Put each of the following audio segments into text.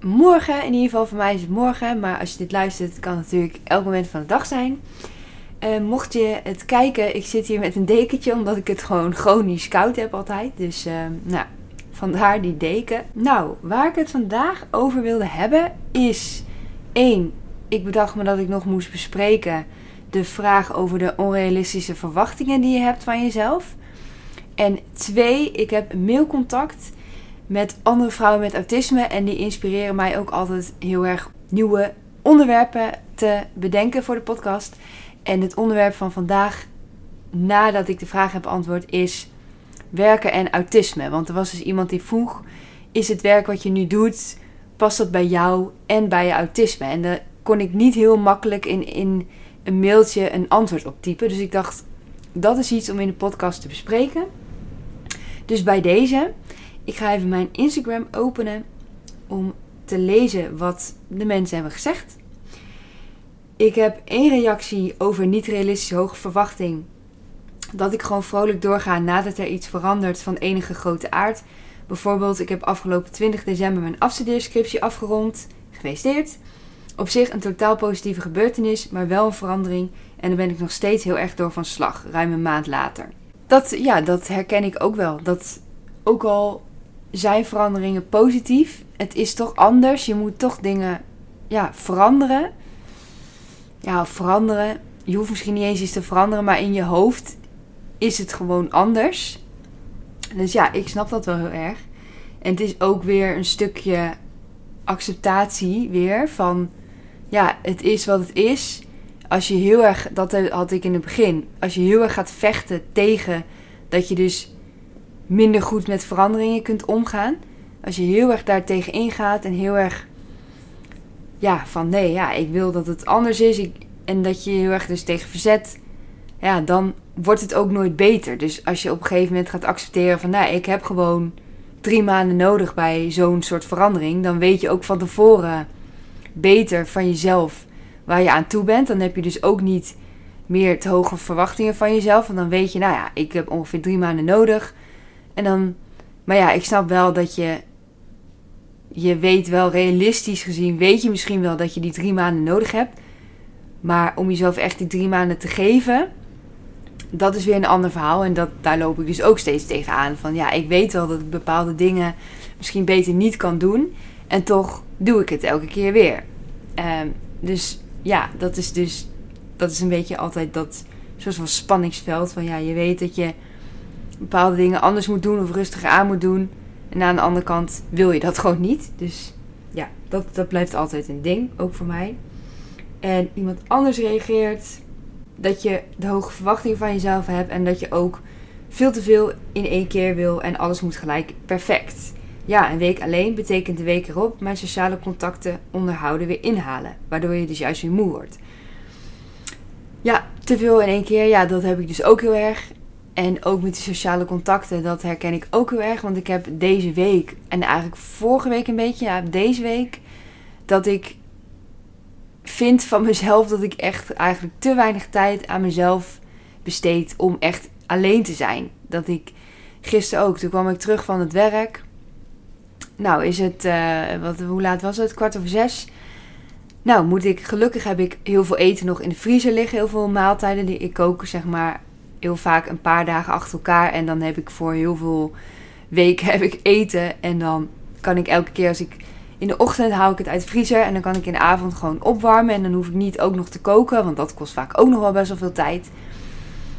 Goedemorgen, in ieder geval voor mij is het morgen, maar als je dit luistert kan het natuurlijk elk moment van de dag zijn. Uh, mocht je het kijken, ik zit hier met een dekentje omdat ik het gewoon chronisch koud heb altijd. Dus uh, nou, vandaar die deken. Nou, waar ik het vandaag over wilde hebben is... één, Ik bedacht me dat ik nog moest bespreken de vraag over de onrealistische verwachtingen die je hebt van jezelf. En twee, ik heb mailcontact met andere vrouwen met autisme. En die inspireren mij ook altijd heel erg nieuwe onderwerpen te bedenken voor de podcast. En het onderwerp van vandaag, nadat ik de vraag heb beantwoord, is werken en autisme. Want er was dus iemand die vroeg: is het werk wat je nu doet, past dat bij jou en bij je autisme? En daar kon ik niet heel makkelijk in, in een mailtje een antwoord op typen. Dus ik dacht, dat is iets om in de podcast te bespreken. Dus bij deze, ik ga even mijn Instagram openen om te lezen wat de mensen hebben gezegd. Ik heb één reactie over niet realistische hoge verwachting. Dat ik gewoon vrolijk doorga nadat er iets verandert van enige grote aard. Bijvoorbeeld, ik heb afgelopen 20 december mijn afstudeerscriptie afgerond. Gefeliciteerd. Op zich een totaal positieve gebeurtenis, maar wel een verandering. En daar ben ik nog steeds heel erg door van slag, ruim een maand later. Dat, ja, dat herken ik ook wel. Dat ook al zijn veranderingen positief, het is toch anders. Je moet toch dingen ja, veranderen. Ja, veranderen. Je hoeft misschien niet eens iets te veranderen, maar in je hoofd is het gewoon anders. Dus ja, ik snap dat wel heel erg. En het is ook weer een stukje acceptatie weer van ja, het is wat het is. Als je heel erg, dat had ik in het begin, als je heel erg gaat vechten tegen dat je dus minder goed met veranderingen kunt omgaan. Als je heel erg daar tegen ingaat en heel erg, ja, van nee, ja, ik wil dat het anders is. Ik, en dat je heel erg dus tegen verzet, ja, dan wordt het ook nooit beter. Dus als je op een gegeven moment gaat accepteren van, nou, ik heb gewoon drie maanden nodig bij zo'n soort verandering, dan weet je ook van tevoren beter van jezelf waar je aan toe bent. Dan heb je dus ook niet meer te hoge verwachtingen van jezelf. Want dan weet je, nou ja, ik heb ongeveer drie maanden nodig. En dan, maar ja, ik snap wel dat je, je weet wel realistisch gezien, weet je misschien wel dat je die drie maanden nodig hebt. Maar om jezelf echt die drie maanden te geven, dat is weer een ander verhaal. En dat, daar loop ik dus ook steeds tegenaan. Van ja, ik weet wel dat ik bepaalde dingen misschien beter niet kan doen. En toch doe ik het elke keer weer. Um, dus ja, dat is dus dat is een beetje altijd dat soort van spanningsveld. Van ja, je weet dat je bepaalde dingen anders moet doen of rustiger aan moet doen. En aan de andere kant wil je dat gewoon niet. Dus ja, dat, dat blijft altijd een ding, ook voor mij. En iemand anders reageert dat je de hoge verwachtingen van jezelf hebt en dat je ook veel te veel in één keer wil en alles moet gelijk perfect. Ja, een week alleen betekent de week erop mijn sociale contacten onderhouden weer inhalen. Waardoor je dus juist weer moe wordt. Ja, te veel in één keer. Ja, dat heb ik dus ook heel erg. En ook met die sociale contacten, dat herken ik ook heel erg. Want ik heb deze week, en eigenlijk vorige week een beetje, ja, deze week, dat ik vind van mezelf dat ik echt eigenlijk te weinig tijd aan mezelf besteed om echt alleen te zijn. Dat ik gisteren ook, toen kwam ik terug van het werk. Nou, is het, uh, wat, hoe laat was het? Kwart over zes. Nou, moet ik, gelukkig heb ik heel veel eten nog in de vriezer liggen. Heel veel maaltijden die ik kook, zeg maar, heel vaak een paar dagen achter elkaar. En dan heb ik voor heel veel weken heb ik eten. En dan kan ik elke keer als ik in de ochtend haal ik het uit de vriezer. En dan kan ik in de avond gewoon opwarmen. En dan hoef ik niet ook nog te koken. Want dat kost vaak ook nog wel best wel veel tijd.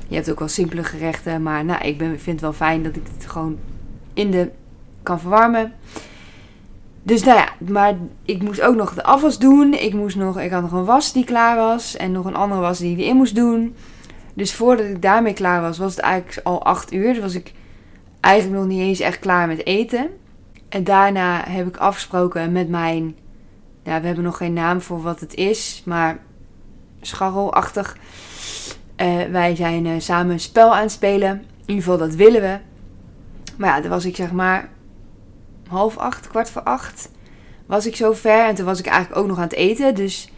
Je hebt ook wel simpele gerechten. Maar nou, ik ben, vind het wel fijn dat ik het gewoon in de kan verwarmen. Dus nou ja, maar ik moest ook nog de afwas doen. Ik, moest nog, ik had nog een was die klaar was. En nog een andere was die ik in moest doen. Dus voordat ik daarmee klaar was, was het eigenlijk al 8 uur. Dus was ik eigenlijk nog niet eens echt klaar met eten. En daarna heb ik afgesproken met mijn. Ja, we hebben nog geen naam voor wat het is. Maar scharrelachtig. Uh, wij zijn samen een spel aan het spelen. In ieder geval, dat willen we. Maar ja, dan was ik zeg maar half acht, kwart voor acht. Was ik zo ver. En toen was ik eigenlijk ook nog aan het eten. Dus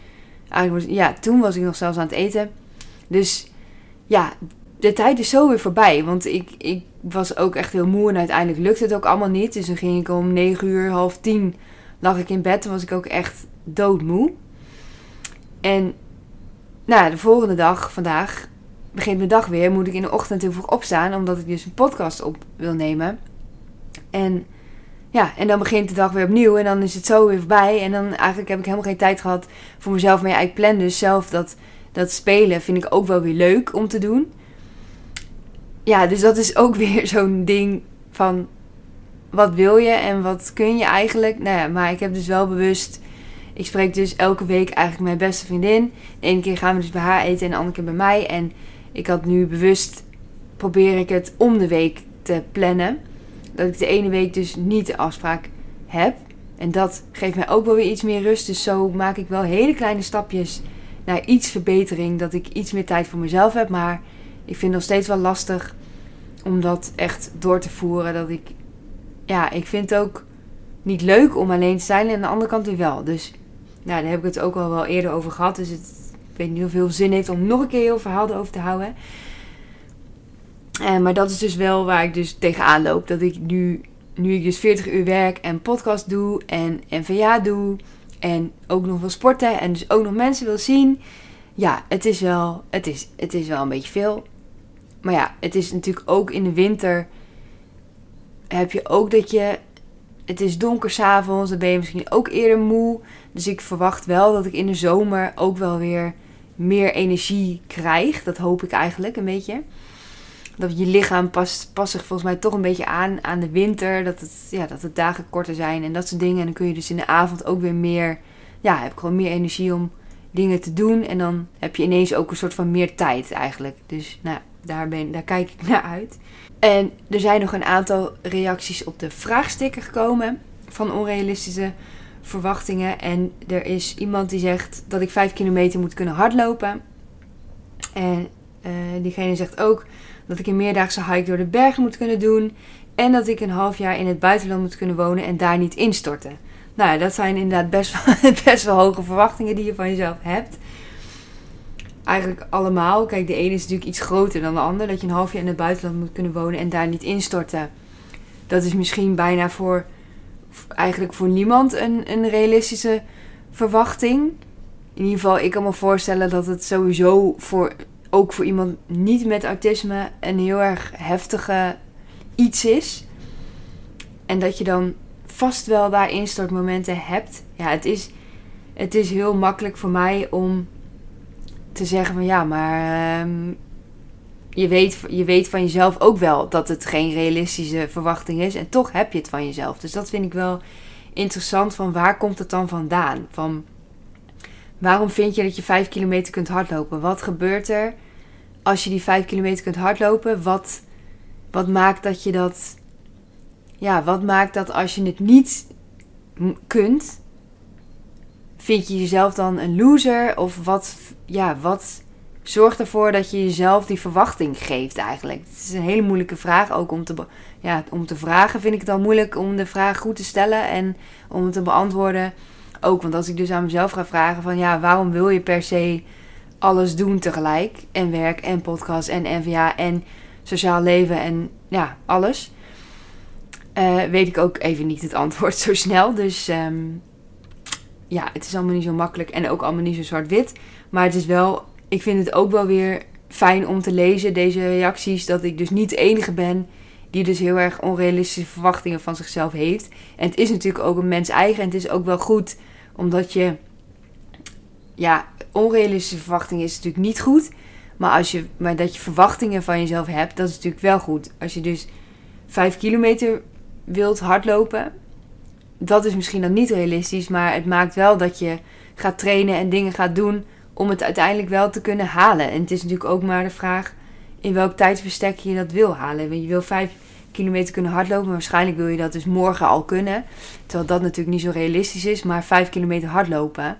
eigenlijk was, ja, toen was ik nog zelfs aan het eten. Dus ja, de tijd is zo weer voorbij. Want ik, ik was ook echt heel moe en uiteindelijk lukte het ook allemaal niet. Dus dan ging ik om 9 uur, half tien lag ik in bed. Toen was ik ook echt doodmoe. En nou, de volgende dag, vandaag, begint mijn dag weer. Moet ik in de ochtend heel vroeg opstaan, omdat ik dus een podcast op wil nemen. En ja, en dan begint de dag weer opnieuw en dan is het zo weer voorbij. En dan eigenlijk heb ik helemaal geen tijd gehad voor mezelf. Maar ik plan dus zelf dat, dat spelen vind ik ook wel weer leuk om te doen ja, dus dat is ook weer zo'n ding van wat wil je en wat kun je eigenlijk. Nou ja, maar ik heb dus wel bewust. Ik spreek dus elke week eigenlijk mijn beste vriendin. De ene keer gaan we dus bij haar eten en de andere keer bij mij. En ik had nu bewust probeer ik het om de week te plannen. Dat ik de ene week dus niet de afspraak heb. En dat geeft mij ook wel weer iets meer rust. Dus zo maak ik wel hele kleine stapjes naar iets verbetering. Dat ik iets meer tijd voor mezelf heb. Maar ik vind het nog steeds wel lastig om dat echt door te voeren. Dat ik, ja, ik vind het ook niet leuk om alleen te zijn. En aan de andere kant weer wel. Dus nou, daar heb ik het ook al wel eerder over gehad. Dus het, ik weet niet hoeveel zin heeft om nog een keer heel verhaal erover te houden. En, eh, maar dat is dus wel waar ik dus tegenaan loop. Dat ik nu, nu ik dus 40 uur werk en podcast doe en NVA doe. En ook nog wil sporten en dus ook nog mensen wil zien. Ja, het is wel, het is, het is wel een beetje veel. Maar ja, het is natuurlijk ook in de winter. Heb je ook dat je. Het is donker s'avonds, dan ben je misschien ook eerder moe. Dus ik verwacht wel dat ik in de zomer ook wel weer meer energie krijg. Dat hoop ik eigenlijk een beetje. Dat je lichaam past, past zich volgens mij toch een beetje aan aan de winter. Dat het, ja, dat de dagen korter zijn en dat soort dingen. En dan kun je dus in de avond ook weer meer. Ja, heb ik gewoon meer energie om dingen te doen. En dan heb je ineens ook een soort van meer tijd eigenlijk. Dus nou, daar, ben, daar kijk ik naar uit. En er zijn nog een aantal reacties op de vraagsticker gekomen van onrealistische verwachtingen. En er is iemand die zegt dat ik 5 kilometer moet kunnen hardlopen. En uh, diegene zegt ook dat ik een meerdaagse hike door de bergen moet kunnen doen. En dat ik een half jaar in het buitenland moet kunnen wonen en daar niet instorten. Nou ja, dat zijn inderdaad best wel, best wel hoge verwachtingen die je van jezelf hebt eigenlijk allemaal. Kijk, de ene is natuurlijk iets groter dan de ander. Dat je een half jaar in het buitenland moet kunnen wonen en daar niet instorten. Dat is misschien bijna voor eigenlijk voor niemand een, een realistische verwachting. In ieder geval, ik kan me voorstellen dat het sowieso voor, ook voor iemand niet met autisme een heel erg heftige iets is. En dat je dan vast wel daar instortmomenten hebt. Ja, het is, het is heel makkelijk voor mij om te zeggen van ja, maar um, je, weet, je weet van jezelf ook wel dat het geen realistische verwachting is. En toch heb je het van jezelf. Dus dat vind ik wel interessant. Van waar komt het dan vandaan? Van waarom vind je dat je 5 kilometer kunt hardlopen? Wat gebeurt er als je die 5 kilometer kunt hardlopen? Wat, wat maakt dat je dat. Ja, wat maakt dat als je het niet kunt, vind je jezelf dan een loser? Of wat, ja, wat zorgt ervoor dat je jezelf die verwachting geeft eigenlijk? Het is een hele moeilijke vraag ook om te, ja, om te vragen. Vind ik het al moeilijk om de vraag goed te stellen en om het te beantwoorden ook. Want als ik dus aan mezelf ga vragen van ja, waarom wil je per se alles doen tegelijk? En werk en podcast en NVA en sociaal leven en ja, alles. Uh, weet ik ook even niet het antwoord zo snel. Dus um, ja, het is allemaal niet zo makkelijk en ook allemaal niet zo zwart-wit. Maar het is wel, ik vind het ook wel weer fijn om te lezen, deze reacties. Dat ik dus niet de enige ben die dus heel erg onrealistische verwachtingen van zichzelf heeft. En het is natuurlijk ook een mens eigen. En het is ook wel goed, omdat je, ja, onrealistische verwachtingen is natuurlijk niet goed. Maar, als je, maar dat je verwachtingen van jezelf hebt, dat is natuurlijk wel goed. Als je dus 5 kilometer wilt hardlopen, dat is misschien dan niet realistisch, maar het maakt wel dat je gaat trainen en dingen gaat doen om het uiteindelijk wel te kunnen halen. En het is natuurlijk ook maar de vraag in welk tijdsbestek je dat wil halen. Je wil vijf kilometer kunnen hardlopen, maar waarschijnlijk wil je dat dus morgen al kunnen. Terwijl dat natuurlijk niet zo realistisch is, maar vijf kilometer hardlopen.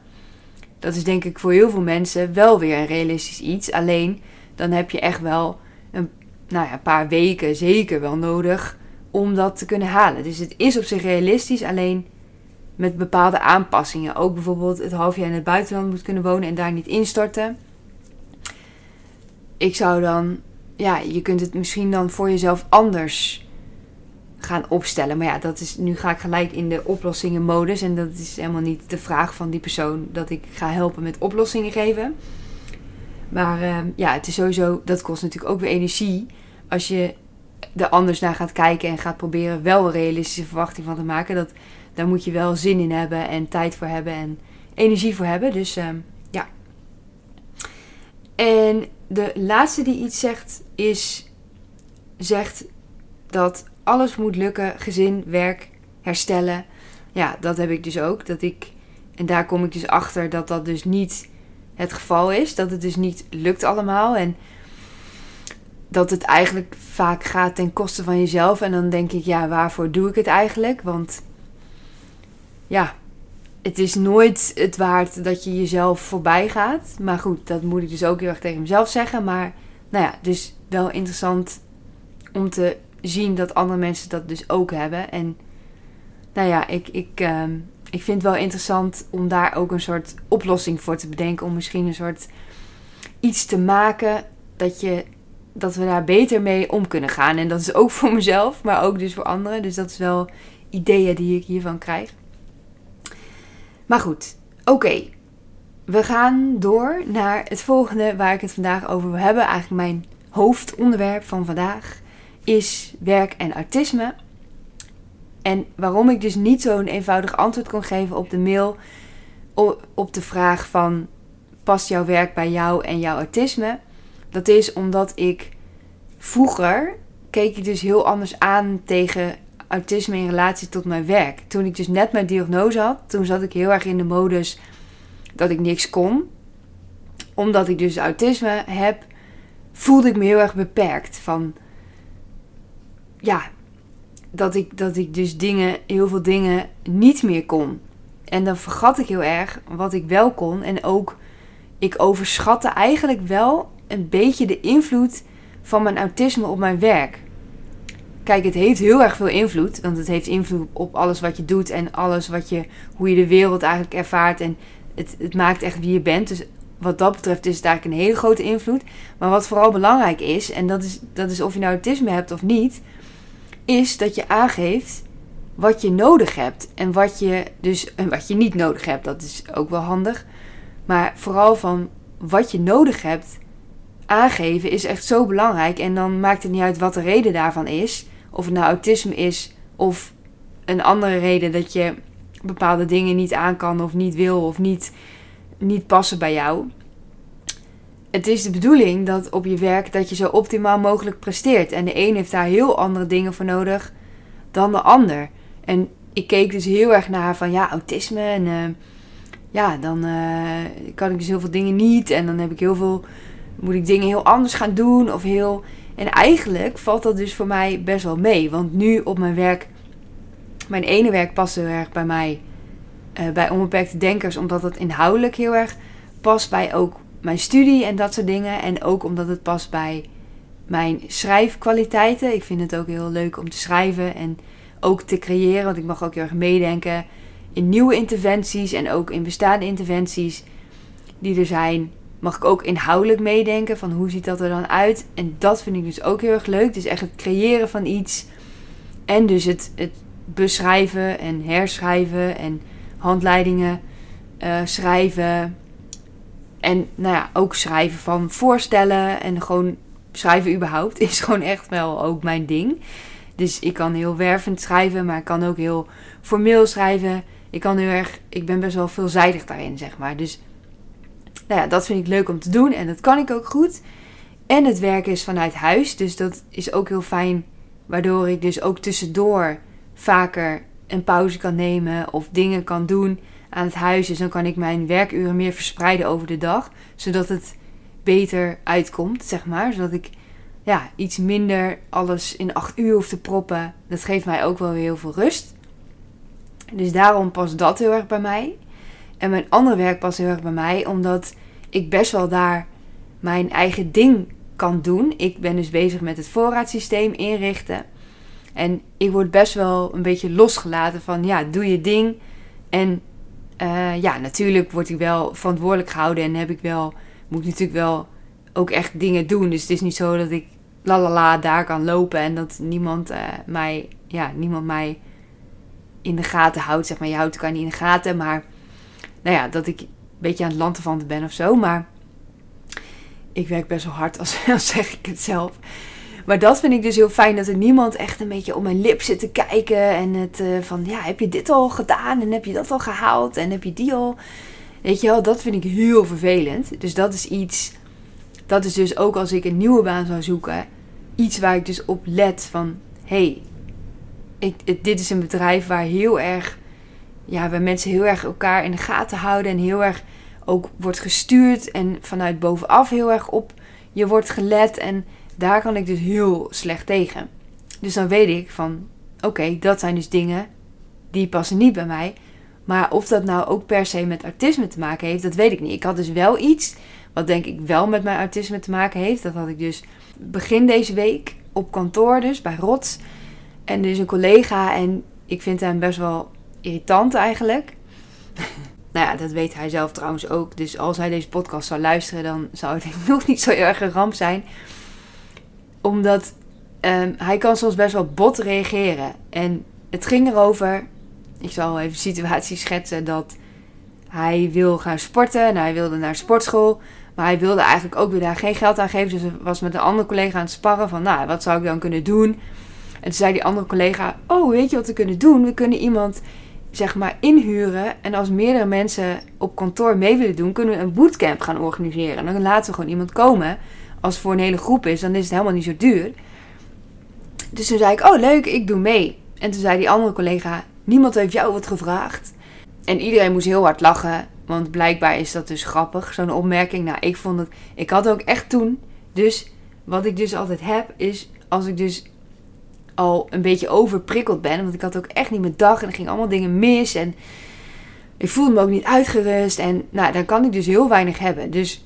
Dat is denk ik voor heel veel mensen wel weer een realistisch iets. Alleen dan heb je echt wel een, nou ja, paar weken zeker wel nodig om dat te kunnen halen. Dus het is op zich realistisch, alleen met bepaalde aanpassingen. Ook bijvoorbeeld het half jaar in het buitenland moet kunnen wonen en daar niet instorten. Ik zou dan, ja, je kunt het misschien dan voor jezelf anders gaan opstellen. Maar ja, dat is, nu ga ik gelijk in de oplossingenmodus. En dat is helemaal niet de vraag van die persoon dat ik ga helpen met oplossingen geven. Maar uh, ja, het is sowieso, dat kost natuurlijk ook weer energie. Als je er anders naar gaat kijken en gaat proberen wel een realistische verwachting van te maken. Dat, daar moet je wel zin in hebben en tijd voor hebben en energie voor hebben. Dus uh, ja. En de laatste die iets zegt is, zegt dat alles moet lukken, gezin, werk, herstellen. Ja, dat heb ik dus ook. Dat ik, en daar kom ik dus achter dat dat dus niet het geval is. Dat het dus niet lukt allemaal. En dat het eigenlijk vaak gaat ten koste van jezelf. En dan denk ik, ja, waarvoor doe ik het eigenlijk? Want ja, het is nooit het waard dat je jezelf voorbij gaat. Maar goed, dat moet ik dus ook heel erg tegen mezelf zeggen. Maar nou ja, dus wel interessant om te zien dat andere mensen dat dus ook hebben. En nou ja, ik, ik, uh, ik vind het wel interessant om daar ook een soort oplossing voor te bedenken. Om misschien een soort iets te maken dat, je, dat we daar beter mee om kunnen gaan. En dat is ook voor mezelf, maar ook dus voor anderen. Dus dat is wel ideeën die ik hiervan krijg. Maar goed, oké. We gaan door naar het volgende waar ik het vandaag over wil hebben. Eigenlijk mijn hoofdonderwerp van vandaag is werk en autisme. En waarom ik dus niet zo'n eenvoudig antwoord kon geven op de mail, op de vraag van past jouw werk bij jou en jouw autisme, dat is omdat ik vroeger keek ik dus heel anders aan tegen autisme in relatie tot mijn werk. Toen ik dus net mijn diagnose had, toen zat ik heel erg in de modus dat ik niks kon. Omdat ik dus autisme heb, voelde ik me heel erg beperkt van ja, dat ik, dat ik dus dingen, heel veel dingen niet meer kon. En dan vergat ik heel erg wat ik wel kon. En ook, ik overschatte eigenlijk wel een beetje de invloed van mijn autisme op mijn werk. Kijk, het heeft heel erg veel invloed. Want het heeft invloed op alles wat je doet en alles wat je, hoe je de wereld eigenlijk ervaart. En het, het maakt echt wie je bent. Dus wat dat betreft is het eigenlijk een hele grote invloed. Maar wat vooral belangrijk is, en dat is, dat is of je nou autisme hebt of niet, is dat je aangeeft wat je nodig hebt en wat je dus en wat je niet nodig hebt. Dat is ook wel handig. Maar vooral van wat je nodig hebt aangeven is echt zo belangrijk. En dan maakt het niet uit wat de reden daarvan is. Of het nou autisme is of een andere reden dat je bepaalde dingen niet aan kan of niet wil of niet, niet passen bij jou het is de bedoeling dat op je werk dat je zo optimaal mogelijk presteert. En de een heeft daar heel andere dingen voor nodig dan de ander. En ik keek dus heel erg naar van ja, autisme. En uh, ja, dan uh, kan ik dus heel veel dingen niet. En dan heb ik heel veel. Moet ik dingen heel anders gaan doen. Of heel. En eigenlijk valt dat dus voor mij best wel mee. Want nu op mijn werk. Mijn ene werk past heel erg bij mij. Uh, bij onbeperkte denkers. Omdat het inhoudelijk heel erg past bij ook mijn studie en dat soort dingen. En ook omdat het past bij mijn schrijfkwaliteiten. Ik vind het ook heel leuk om te schrijven en ook te creëren. Want ik mag ook heel erg meedenken in nieuwe interventies en ook in bestaande interventies die er zijn. Mag ik ook inhoudelijk meedenken van hoe ziet dat er dan uit. En dat vind ik dus ook heel erg leuk. Dus echt het creëren van iets. En dus het, het beschrijven en herschrijven en handleidingen uh, schrijven. En nou ja, ook schrijven van voorstellen en gewoon schrijven überhaupt is gewoon echt wel ook mijn ding. Dus ik kan heel wervend schrijven, maar ik kan ook heel formeel schrijven. Ik kan heel erg, ik ben best wel veelzijdig daarin, zeg maar. Dus nou ja, dat vind ik leuk om te doen en dat kan ik ook goed. En het werken is vanuit huis, dus dat is ook heel fijn, waardoor ik dus ook tussendoor vaker een pauze kan nemen of dingen kan doen aan het huis. Dus dan kan ik mijn werkuren meer verspreiden over de dag. Zodat het beter uitkomt, zeg maar. Zodat ik ja, iets minder alles in acht uur hoef te proppen. Dat geeft mij ook wel heel veel rust. Dus daarom past dat heel erg bij mij. En mijn andere werk past heel erg bij mij, omdat ik best wel daar mijn eigen ding kan doen. Ik ben dus bezig met het voorraadsysteem inrichten. En ik word best wel een beetje losgelaten van ja, doe je ding. En uh, ja, natuurlijk word ik wel verantwoordelijk gehouden en heb ik wel, moet ik natuurlijk wel ook echt dingen doen. Dus het is niet zo dat ik la la la daar kan lopen en dat niemand uh, mij, ja, niemand mij in de gaten houdt. Zeg maar, je houdt elkaar niet in de gaten, maar nou ja, dat ik een beetje aan het lanterfanten ben of zo. Maar ik werk best wel hard, als zeg ik het zelf. Maar dat vind ik dus heel fijn, dat er niemand echt een beetje op mijn lip zit te kijken. En het uh, van, ja, heb je dit al gedaan? En heb je dat al gehaald? En heb je die al? Weet je wel, dat vind ik heel vervelend. Dus dat is iets, dat is dus ook als ik een nieuwe baan zou zoeken, iets waar ik dus op let van, hey, dit is een bedrijf waar heel erg, ja, waar mensen heel erg elkaar in de gaten houden en heel erg ook wordt gestuurd en vanuit bovenaf heel erg op je wordt gelet. En daar kan ik dus heel slecht tegen. Dus dan weet ik van, oké, dat zijn dus dingen die passen niet bij mij. Maar of dat nou ook per se met autisme te maken heeft, dat weet ik niet. Ik had dus wel iets wat denk ik wel met mijn autisme te maken heeft. Dat had ik dus begin deze week op kantoor dus, bij Rots. En dus een collega en ik vind hem best wel irritant eigenlijk. Nou ja, dat weet hij zelf trouwens ook. Dus als hij deze podcast zou luisteren, dan zou het nog niet zo erg een ramp zijn. Omdat um, hij kan soms best wel bot reageren. En het ging erover, ik zal even de situatie schetsen, dat hij wil gaan sporten. En hij wilde naar sportschool. Maar hij wilde eigenlijk ook weer daar geen geld aan geven. Dus hij was met een andere collega aan het sparren van, nou, wat zou ik dan kunnen doen? En toen zei die andere collega, oh, weet je wat we kunnen doen? We kunnen iemand zeg maar inhuren. En als meerdere mensen op kantoor mee willen doen, kunnen we een bootcamp gaan organiseren. En dan laten we gewoon iemand komen. Als het voor een hele groep is, dan is het helemaal niet zo duur. Dus toen zei ik, oh leuk, ik doe mee. En toen zei die andere collega, niemand heeft jou wat gevraagd. En iedereen moest heel hard lachen, want blijkbaar is dat dus grappig, zo'n opmerking. Nou, ik vond het, ik had ook echt toen, dus wat ik dus altijd heb, is als ik dus al een beetje overprikkeld ben. Want ik had ook echt niet mijn dag en er gingen allemaal dingen mis. En ik voelde me ook niet uitgerust. En nou, dan kan ik dus heel weinig hebben. Dus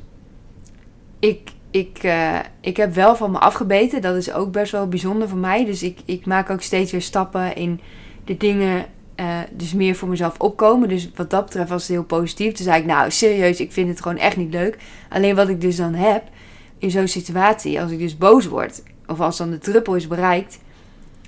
ik, ik, uh, ik heb wel van me afgebeten. Dat is ook best wel bijzonder voor mij. Dus ik, ik maak ook steeds weer stappen in de dingen. Uh, dus meer voor mezelf opkomen. Dus wat dat betreft was het heel positief. Toen zei ik, nou serieus, ik vind het gewoon echt niet leuk. Alleen wat ik dus dan heb in zo'n situatie, als ik dus boos word, of als dan de druppel is bereikt,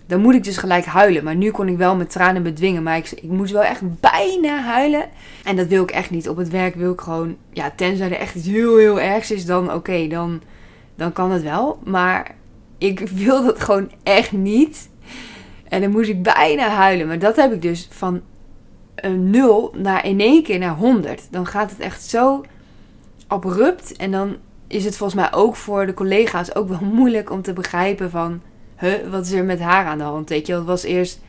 dan moet ik dus gelijk huilen. Maar nu kon ik wel mijn tranen bedwingen. Maar ik, ik moest wel echt bijna huilen. En dat wil ik echt niet. Op het werk wil ik gewoon, ja, tenzij er echt heel, heel ergs is, dan oké, dan, dan kan het wel. Maar ik wil dat gewoon echt niet. En dan moest ik bijna huilen. Maar dat heb ik dus van een 0 naar in één keer naar 100. Dan gaat het echt zo abrupt. En dan is het volgens mij ook voor de collega's ook wel moeilijk om te begrijpen van huh, wat is er met haar aan de hand? Weet je, het was eerst,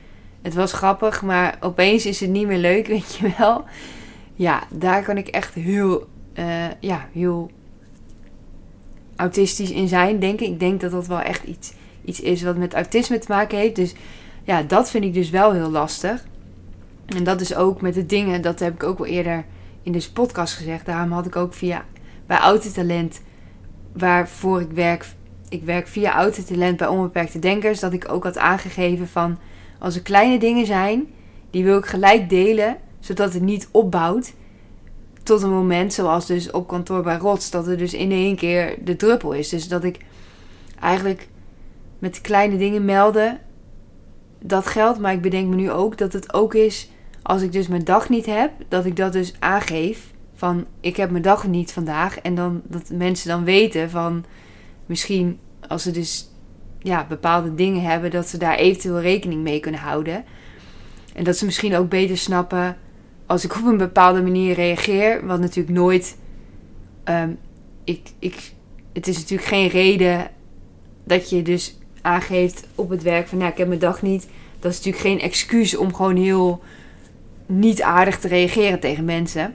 het was grappig, maar opeens is het niet meer leuk, weet je wel. Ja, daar kan ik echt heel, uh, ja, heel autistisch in zijn, denk ik. Ik denk dat dat wel echt iets, iets is wat met autisme te maken heeft. Dus ja, dat vind ik dus wel heel lastig. En dat is ook met de dingen, dat heb ik ook wel eerder in deze podcast gezegd. Daarom had ik ook via bij Autotalent, waarvoor ik werk, ik werk via Autotalent bij Onbeperkte Denkers, dat ik ook had aangegeven van als er kleine dingen zijn, die wil ik gelijk delen, zodat het niet opbouwt tot een moment zoals dus op kantoor bij Rots, dat er dus in één keer de druppel is. Dus dat ik eigenlijk met kleine dingen melden, dat geldt, maar ik bedenk me nu ook dat het ook is als ik dus mijn dag niet heb, dat ik dat dus aangeef van ik heb mijn dag niet vandaag en dan dat mensen dan weten van misschien als ze dus ja, bepaalde dingen hebben, dat ze daar eventueel rekening mee kunnen houden. En dat ze misschien ook beter snappen als ik op een bepaalde manier reageer, wat natuurlijk nooit. Um, ik, ik, het is natuurlijk geen reden dat je dus aangeeft op het werk van nou, ik heb mijn dag niet. Dat is natuurlijk geen excuus om gewoon heel niet aardig te reageren tegen mensen.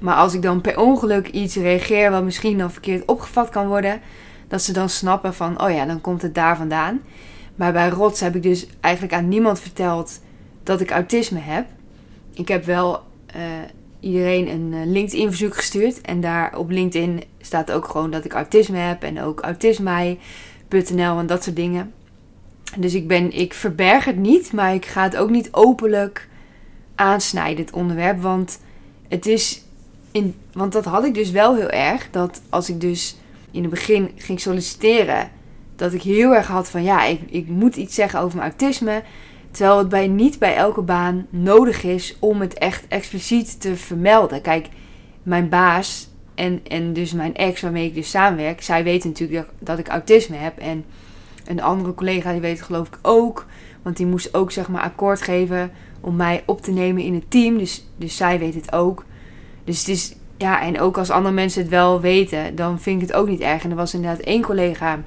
Maar als ik dan per ongeluk iets reageer wat misschien dan verkeerd opgevat kan worden, dat ze dan snappen van, oh ja, dan komt het daar vandaan. Maar bij Rots heb ik dus eigenlijk aan niemand verteld dat ik autisme heb. Ik heb wel uh, iedereen een LinkedIn verzoek gestuurd. En daar op LinkedIn staat ook gewoon dat ik autisme heb. En ook autisme.nl en dat soort dingen. Dus ik, ben, ik verberg het niet, maar ik ga het ook niet openlijk aansnijden, het onderwerp. Want het is. In, want dat had ik dus wel heel erg. Dat als ik dus in het begin ging solliciteren, dat ik heel erg had van ja, ik, ik moet iets zeggen over mijn autisme. Terwijl het bij, niet bij elke baan nodig is om het echt expliciet te vermelden. Kijk, mijn baas en, en dus mijn ex waarmee ik dus samenwerk, zij weten natuurlijk dat, dat ik autisme heb. En een andere collega die weet het geloof ik ook. Want die moest ook zeg maar akkoord geven om mij op te nemen in het team. Dus, dus zij weet het ook. Dus het is, ja, en ook als andere mensen het wel weten, dan vind ik het ook niet erg. En er was inderdaad één collega,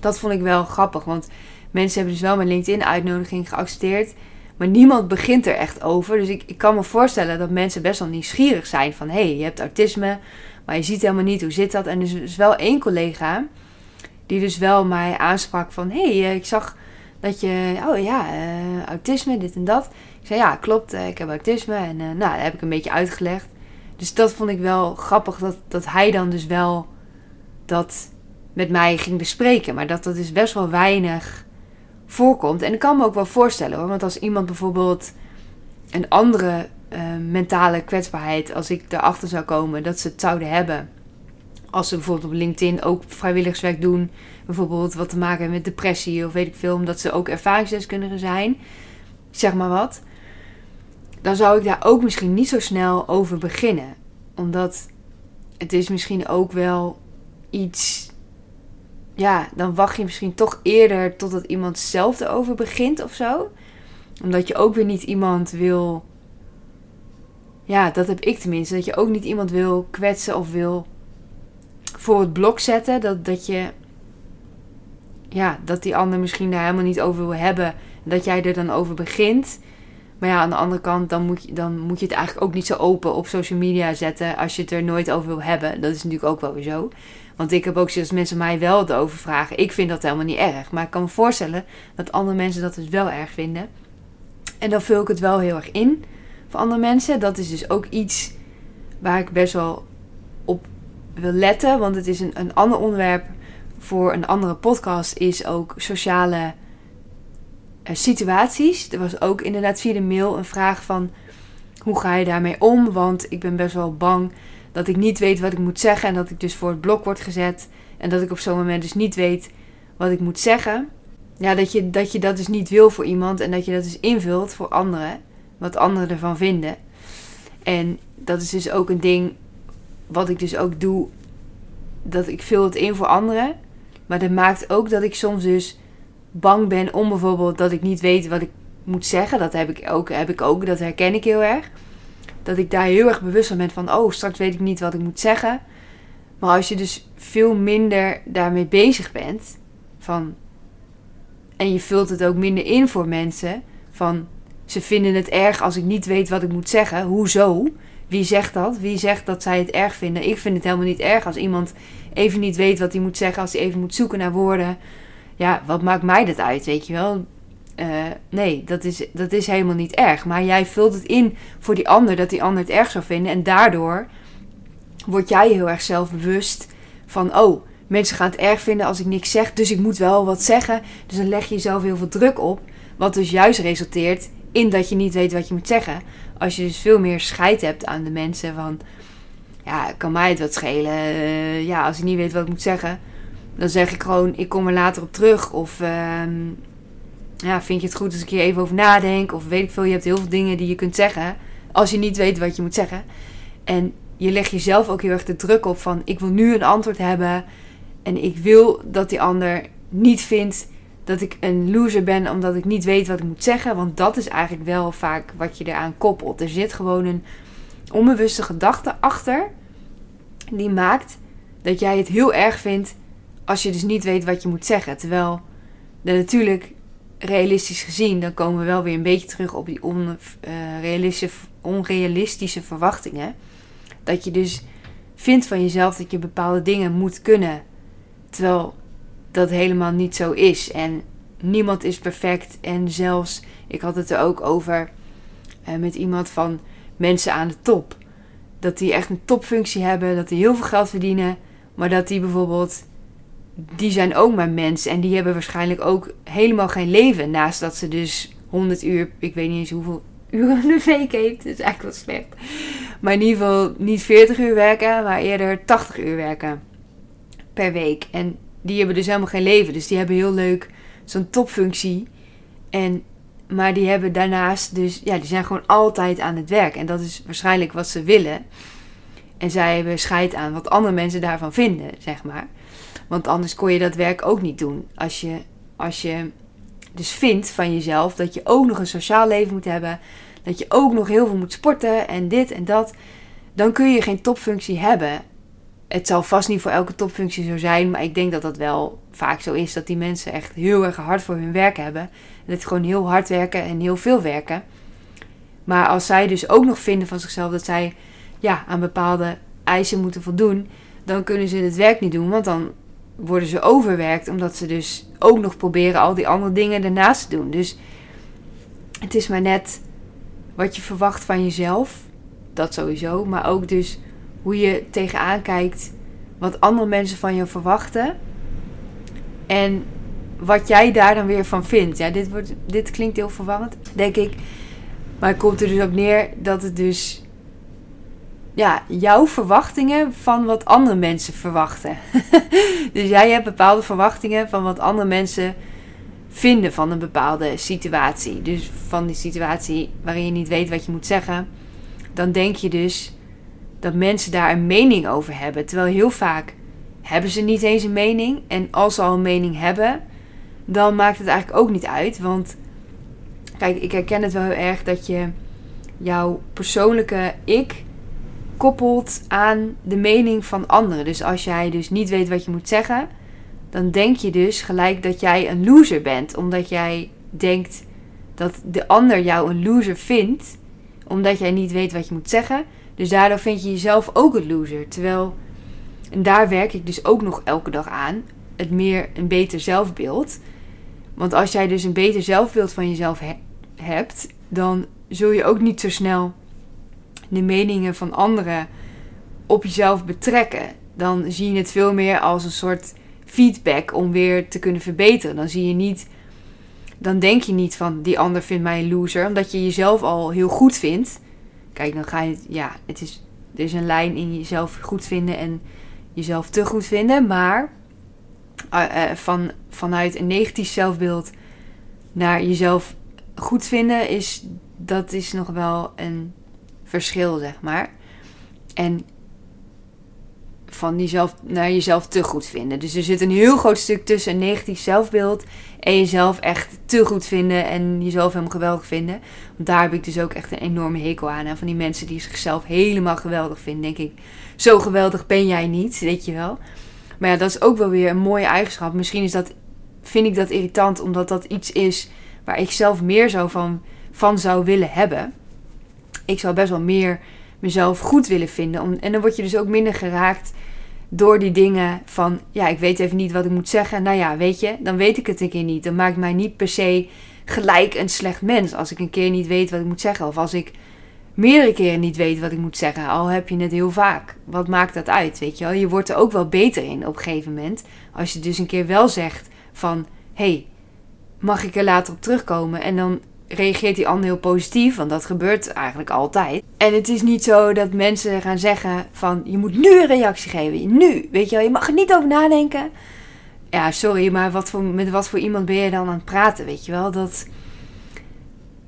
dat vond ik wel grappig. Want mensen hebben dus wel mijn LinkedIn-uitnodiging geaccepteerd. Maar niemand begint er echt over. Dus ik, ik kan me voorstellen dat mensen best wel nieuwsgierig zijn van... hé, hey, je hebt autisme, maar je ziet helemaal niet hoe zit dat. En er is dus wel één collega die dus wel mij aansprak van... hé, hey, eh, ik zag dat je... oh ja, uh, autisme, dit en dat. Ik zei, ja, klopt, uh, ik heb autisme. En nou, dat heb ik een beetje uitgelegd. Dus dat vond ik wel grappig, dat, dat hij dan dus wel dat met mij ging bespreken. Maar dat dat dus best wel weinig voorkomt. En ik kan me ook wel voorstellen hoor. Want als iemand bijvoorbeeld een andere mentale kwetsbaarheid... als ik erachter zou komen dat ze het zouden hebben als ze bijvoorbeeld op LinkedIn ook vrijwilligerswerk doen, bijvoorbeeld wat te maken hebben met depressie of weet ik veel, omdat ze ook ervaringsdeskundigen zijn, zeg maar wat, dan zou ik daar ook misschien niet zo snel over beginnen. Omdat het is misschien ook wel iets, ja, dan wacht je misschien toch eerder totdat iemand zelf erover begint of zo. Omdat je ook weer niet iemand wil, ja, dat heb ik tenminste, dat je ook niet iemand wil kwetsen of wil voor het blok zetten. Dat, dat je. Ja, dat die ander misschien daar helemaal niet over wil hebben. Dat jij er dan over begint. Maar ja, aan de andere kant, dan moet, je, dan moet je het eigenlijk ook niet zo open op social media zetten. Als je het er nooit over wil hebben. Dat is natuurlijk ook wel weer zo. Want ik heb ook zoals mensen mij wel het over vragen. Ik vind dat helemaal niet erg. Maar ik kan me voorstellen dat andere mensen dat dus wel erg vinden. En dan vul ik het wel heel erg in voor andere mensen. Dat is dus ook iets waar ik best wel op wil letten. Want het is een, een ander onderwerp voor een andere podcast. Is ook sociale situaties. Er was ook inderdaad via de mail een vraag van... Hoe ga je daarmee om? Want ik ben best wel bang dat ik niet weet wat ik moet zeggen. En dat ik dus voor het blok word gezet. En dat ik op zo'n moment dus niet weet wat ik moet zeggen. Ja, dat je, dat je dat dus niet wil voor iemand. En dat je dat dus invult voor anderen. Wat anderen ervan vinden. En dat is dus ook een ding wat ik dus ook doe, dat ik vul het in voor anderen. Maar dat maakt ook dat ik soms dus bang ben om bijvoorbeeld dat ik niet weet wat ik moet zeggen. Dat heb ik ook, heb ik ook dat herken ik heel erg. Dat ik daar heel erg bewust van ben van, oh, straks weet ik niet wat ik moet zeggen. Maar als je dus veel minder daarmee bezig bent, van, en je vult het ook minder in voor mensen, van, ze vinden het erg als ik niet weet wat ik moet zeggen. Hoezo? Wie zegt dat? Wie zegt dat zij het erg vinden? Ik vind het helemaal niet erg als iemand even niet weet wat hij moet zeggen, als hij even moet zoeken naar woorden. Ja, wat maakt mij dat uit, weet je wel? Uh, nee, dat is, dat is helemaal niet erg. Maar jij vult het in voor die ander, dat die ander het erg zou vinden. En daardoor word jij heel erg zelfbewust van: oh, mensen gaan het erg vinden als ik niks zeg, dus ik moet wel wat zeggen. Dus dan leg je jezelf heel veel druk op. Wat dus juist resulteert in dat je niet weet wat je moet zeggen. Als je dus veel meer scheid hebt aan de mensen van... Ja, kan mij het wat schelen. Uh, ja, als ik niet weet wat ik moet zeggen... Dan zeg ik gewoon, ik kom er later op terug. Of uh, ja, vind je het goed als ik hier even over nadenk? Of weet ik veel, je hebt heel veel dingen die je kunt zeggen. Als je niet weet wat je moet zeggen. En je legt jezelf ook heel erg de druk op van... Ik wil nu een antwoord hebben. En ik wil dat die ander niet vindt dat ik een loser ben omdat ik niet weet wat ik moet zeggen. Want dat is eigenlijk wel vaak wat je eraan koppelt. Er zit gewoon een onbewuste gedachte achter. Die maakt dat jij het heel erg vindt als je dus niet weet wat je moet zeggen. Terwijl natuurlijk realistisch gezien, dan komen we wel weer een beetje terug op die onrealistische, onrealistische verwachtingen. Dat je dus vindt van jezelf dat je bepaalde dingen moet kunnen. Terwijl dat helemaal niet zo is. En niemand is perfect. En zelfs, ik had het er ook over uh, met iemand van mensen aan de top. dat die echt een topfunctie hebben, dat die heel veel geld verdienen, maar dat die bijvoorbeeld, die zijn ook maar mensen en die hebben waarschijnlijk ook helemaal geen leven, naast dat ze dus 100 uur, ik weet niet eens hoeveel uren de week heeft, dat is eigenlijk wel slecht. Maar in ieder geval niet 40 uur werken, maar eerder 80 uur werken per week. En die hebben dus helemaal geen leven, dus die hebben heel leuk zo'n topfunctie. En maar die hebben daarnaast dus, ja, die zijn gewoon altijd aan het werk. En dat is waarschijnlijk wat ze willen. En zij hebben scheid aan wat andere mensen daarvan vinden, zeg maar. Want anders kon je dat werk ook niet doen. Als je, als je dus vindt van jezelf dat je ook nog een sociaal leven moet hebben. Dat je ook nog heel veel moet sporten en dit en dat. Dan kun je geen topfunctie hebben. Het zal vast niet voor elke topfunctie zo zijn. Maar ik denk dat dat wel vaak zo is. Dat die mensen echt heel erg hard voor hun werk hebben. En het gewoon heel hard werken en heel veel werken. Maar als zij dus ook nog vinden van zichzelf dat zij ja, aan bepaalde eisen moeten voldoen, dan kunnen ze het werk niet doen. Want dan worden ze overwerkt, omdat ze dus ook nog proberen al die andere dingen ernaast te doen. Dus het is maar net wat je verwacht van jezelf. Dat sowieso. Maar ook dus hoe je tegenaan kijkt wat andere mensen van je verwachten. En wat jij daar dan weer van vindt. Ja, dit, wordt, dit klinkt heel verwarrend, denk ik. Maar het komt er dus op neer dat het dus. Ja, jouw verwachtingen van wat andere mensen verwachten. dus jij hebt bepaalde verwachtingen van wat andere mensen vinden van een bepaalde situatie. Dus van die situatie waarin je niet weet wat je moet zeggen. Dan denk je dus dat mensen daar een mening over hebben. Terwijl heel vaak hebben ze niet eens een mening. En als ze al een mening hebben, dan maakt het eigenlijk ook niet uit. Want kijk, ik herken het wel heel erg dat je jouw persoonlijke ik koppelt aan de mening van anderen. Dus als jij dus niet weet wat je moet zeggen, dan denk je dus gelijk dat jij een loser bent. Omdat jij denkt dat de ander jou een loser vindt, omdat jij niet weet wat je moet zeggen. Dus daardoor vind je jezelf ook een loser. Terwijl, en daar werk ik dus ook nog elke dag aan, het meer een beter zelfbeeld. Want als jij dus een beter zelfbeeld van jezelf hebt, dan zul je ook niet zo snel de meningen van anderen op jezelf betrekken. Dan zie je het veel meer als een soort feedback om weer te kunnen verbeteren. Dan zie je niet, dan denk je niet van die ander vindt mij een loser, omdat je jezelf al heel goed vindt. Kijk, dan ga je, ja, het is, er is een lijn in jezelf goed vinden en jezelf te goed vinden, maar uh, van, vanuit een negatief zelfbeeld naar jezelf goed vinden, is, dat is nog wel een verschil, zeg maar. En van jezelf naar jezelf te goed vinden. Dus er zit een heel groot stuk tussen een negatief zelfbeeld en jezelf echt te goed vinden en jezelf helemaal geweldig vinden. Want daar heb ik dus ook echt een enorme hekel aan. En van die mensen die zichzelf helemaal geweldig vinden, denk ik, zo geweldig ben jij niet, weet je wel. Maar ja, dat is ook wel weer een mooie eigenschap. Misschien is dat, vind ik dat irritant, omdat dat iets is waar ik zelf meer zo van, van zou willen hebben. Ik zou best wel meer mezelf goed willen vinden. Om, en dan word je dus ook minder geraakt door die dingen van, ja, ik weet even niet wat ik moet zeggen. Nou ja, weet je, dan weet ik het een keer niet. Dan maakt mij niet per se gelijk een slecht mens als ik een keer niet weet wat ik moet zeggen. Of als ik meerdere keren niet weet wat ik moet zeggen, al heb je het heel vaak. Wat maakt dat uit, weet je wel? Je wordt er ook wel beter in op een gegeven moment. Als je dus een keer wel zegt van, hey, mag ik er later op terugkomen? En dan reageert die ander heel positief, want dat gebeurt eigenlijk altijd. En het is niet zo dat mensen gaan zeggen van, je moet nu een reactie geven, nu, weet je wel? Je mag er niet over nadenken. Ja, sorry, maar wat voor, met wat voor iemand ben je dan aan het praten, weet je wel? Dat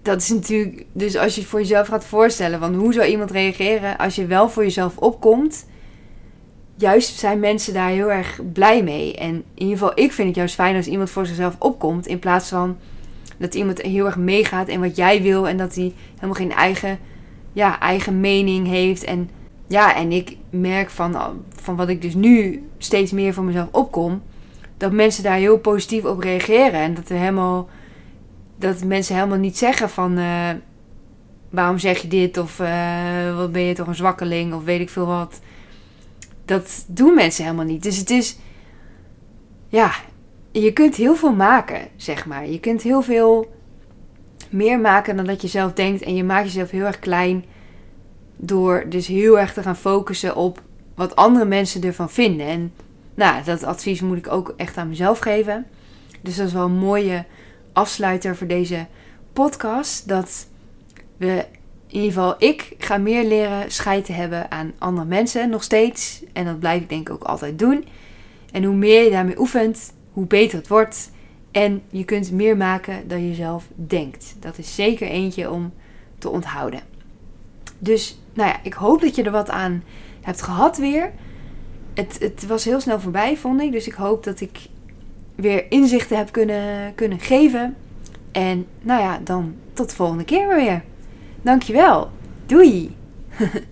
dat is natuurlijk. Dus als je het voor jezelf gaat voorstellen, van hoe zou iemand reageren als je wel voor jezelf opkomt. Juist zijn mensen daar heel erg blij mee. En in ieder geval, ik vind het juist fijn als iemand voor zichzelf opkomt. In plaats van dat iemand heel erg meegaat in wat jij wil. En dat hij helemaal geen eigen, ja, eigen mening heeft. En ja, en ik merk van, van wat ik dus nu steeds meer voor mezelf opkom. Dat mensen daar heel positief op reageren. En dat er helemaal dat mensen helemaal niet zeggen van uh, waarom zeg je dit of uh, wat ben je toch een zwakkeling of weet ik veel wat. Dat doen mensen helemaal niet. Dus het is, ja, je kunt heel veel maken, zeg maar. Je kunt heel veel meer maken dan dat je zelf denkt en je maakt jezelf heel erg klein Door dus heel erg te gaan focussen op wat andere mensen ervan vinden. En nou, dat advies moet ik ook echt aan mezelf geven. Dus dat is wel een mooie afsluiter voor deze podcast. Dat we, in ieder geval ik, ga meer leren scheid te hebben aan andere mensen. Nog steeds. En dat blijf ik denk ik ook altijd doen. En hoe meer je daarmee oefent, hoe beter het wordt. En je kunt meer maken dan je zelf denkt. Dat is zeker eentje om te onthouden. Dus, nou ja, ik hoop dat je er wat aan hebt gehad weer. Het, het was heel snel voorbij, vond ik. Dus ik hoop dat ik weer inzichten heb kunnen, kunnen geven. En nou ja, dan tot de volgende keer weer. Dankjewel. Doei.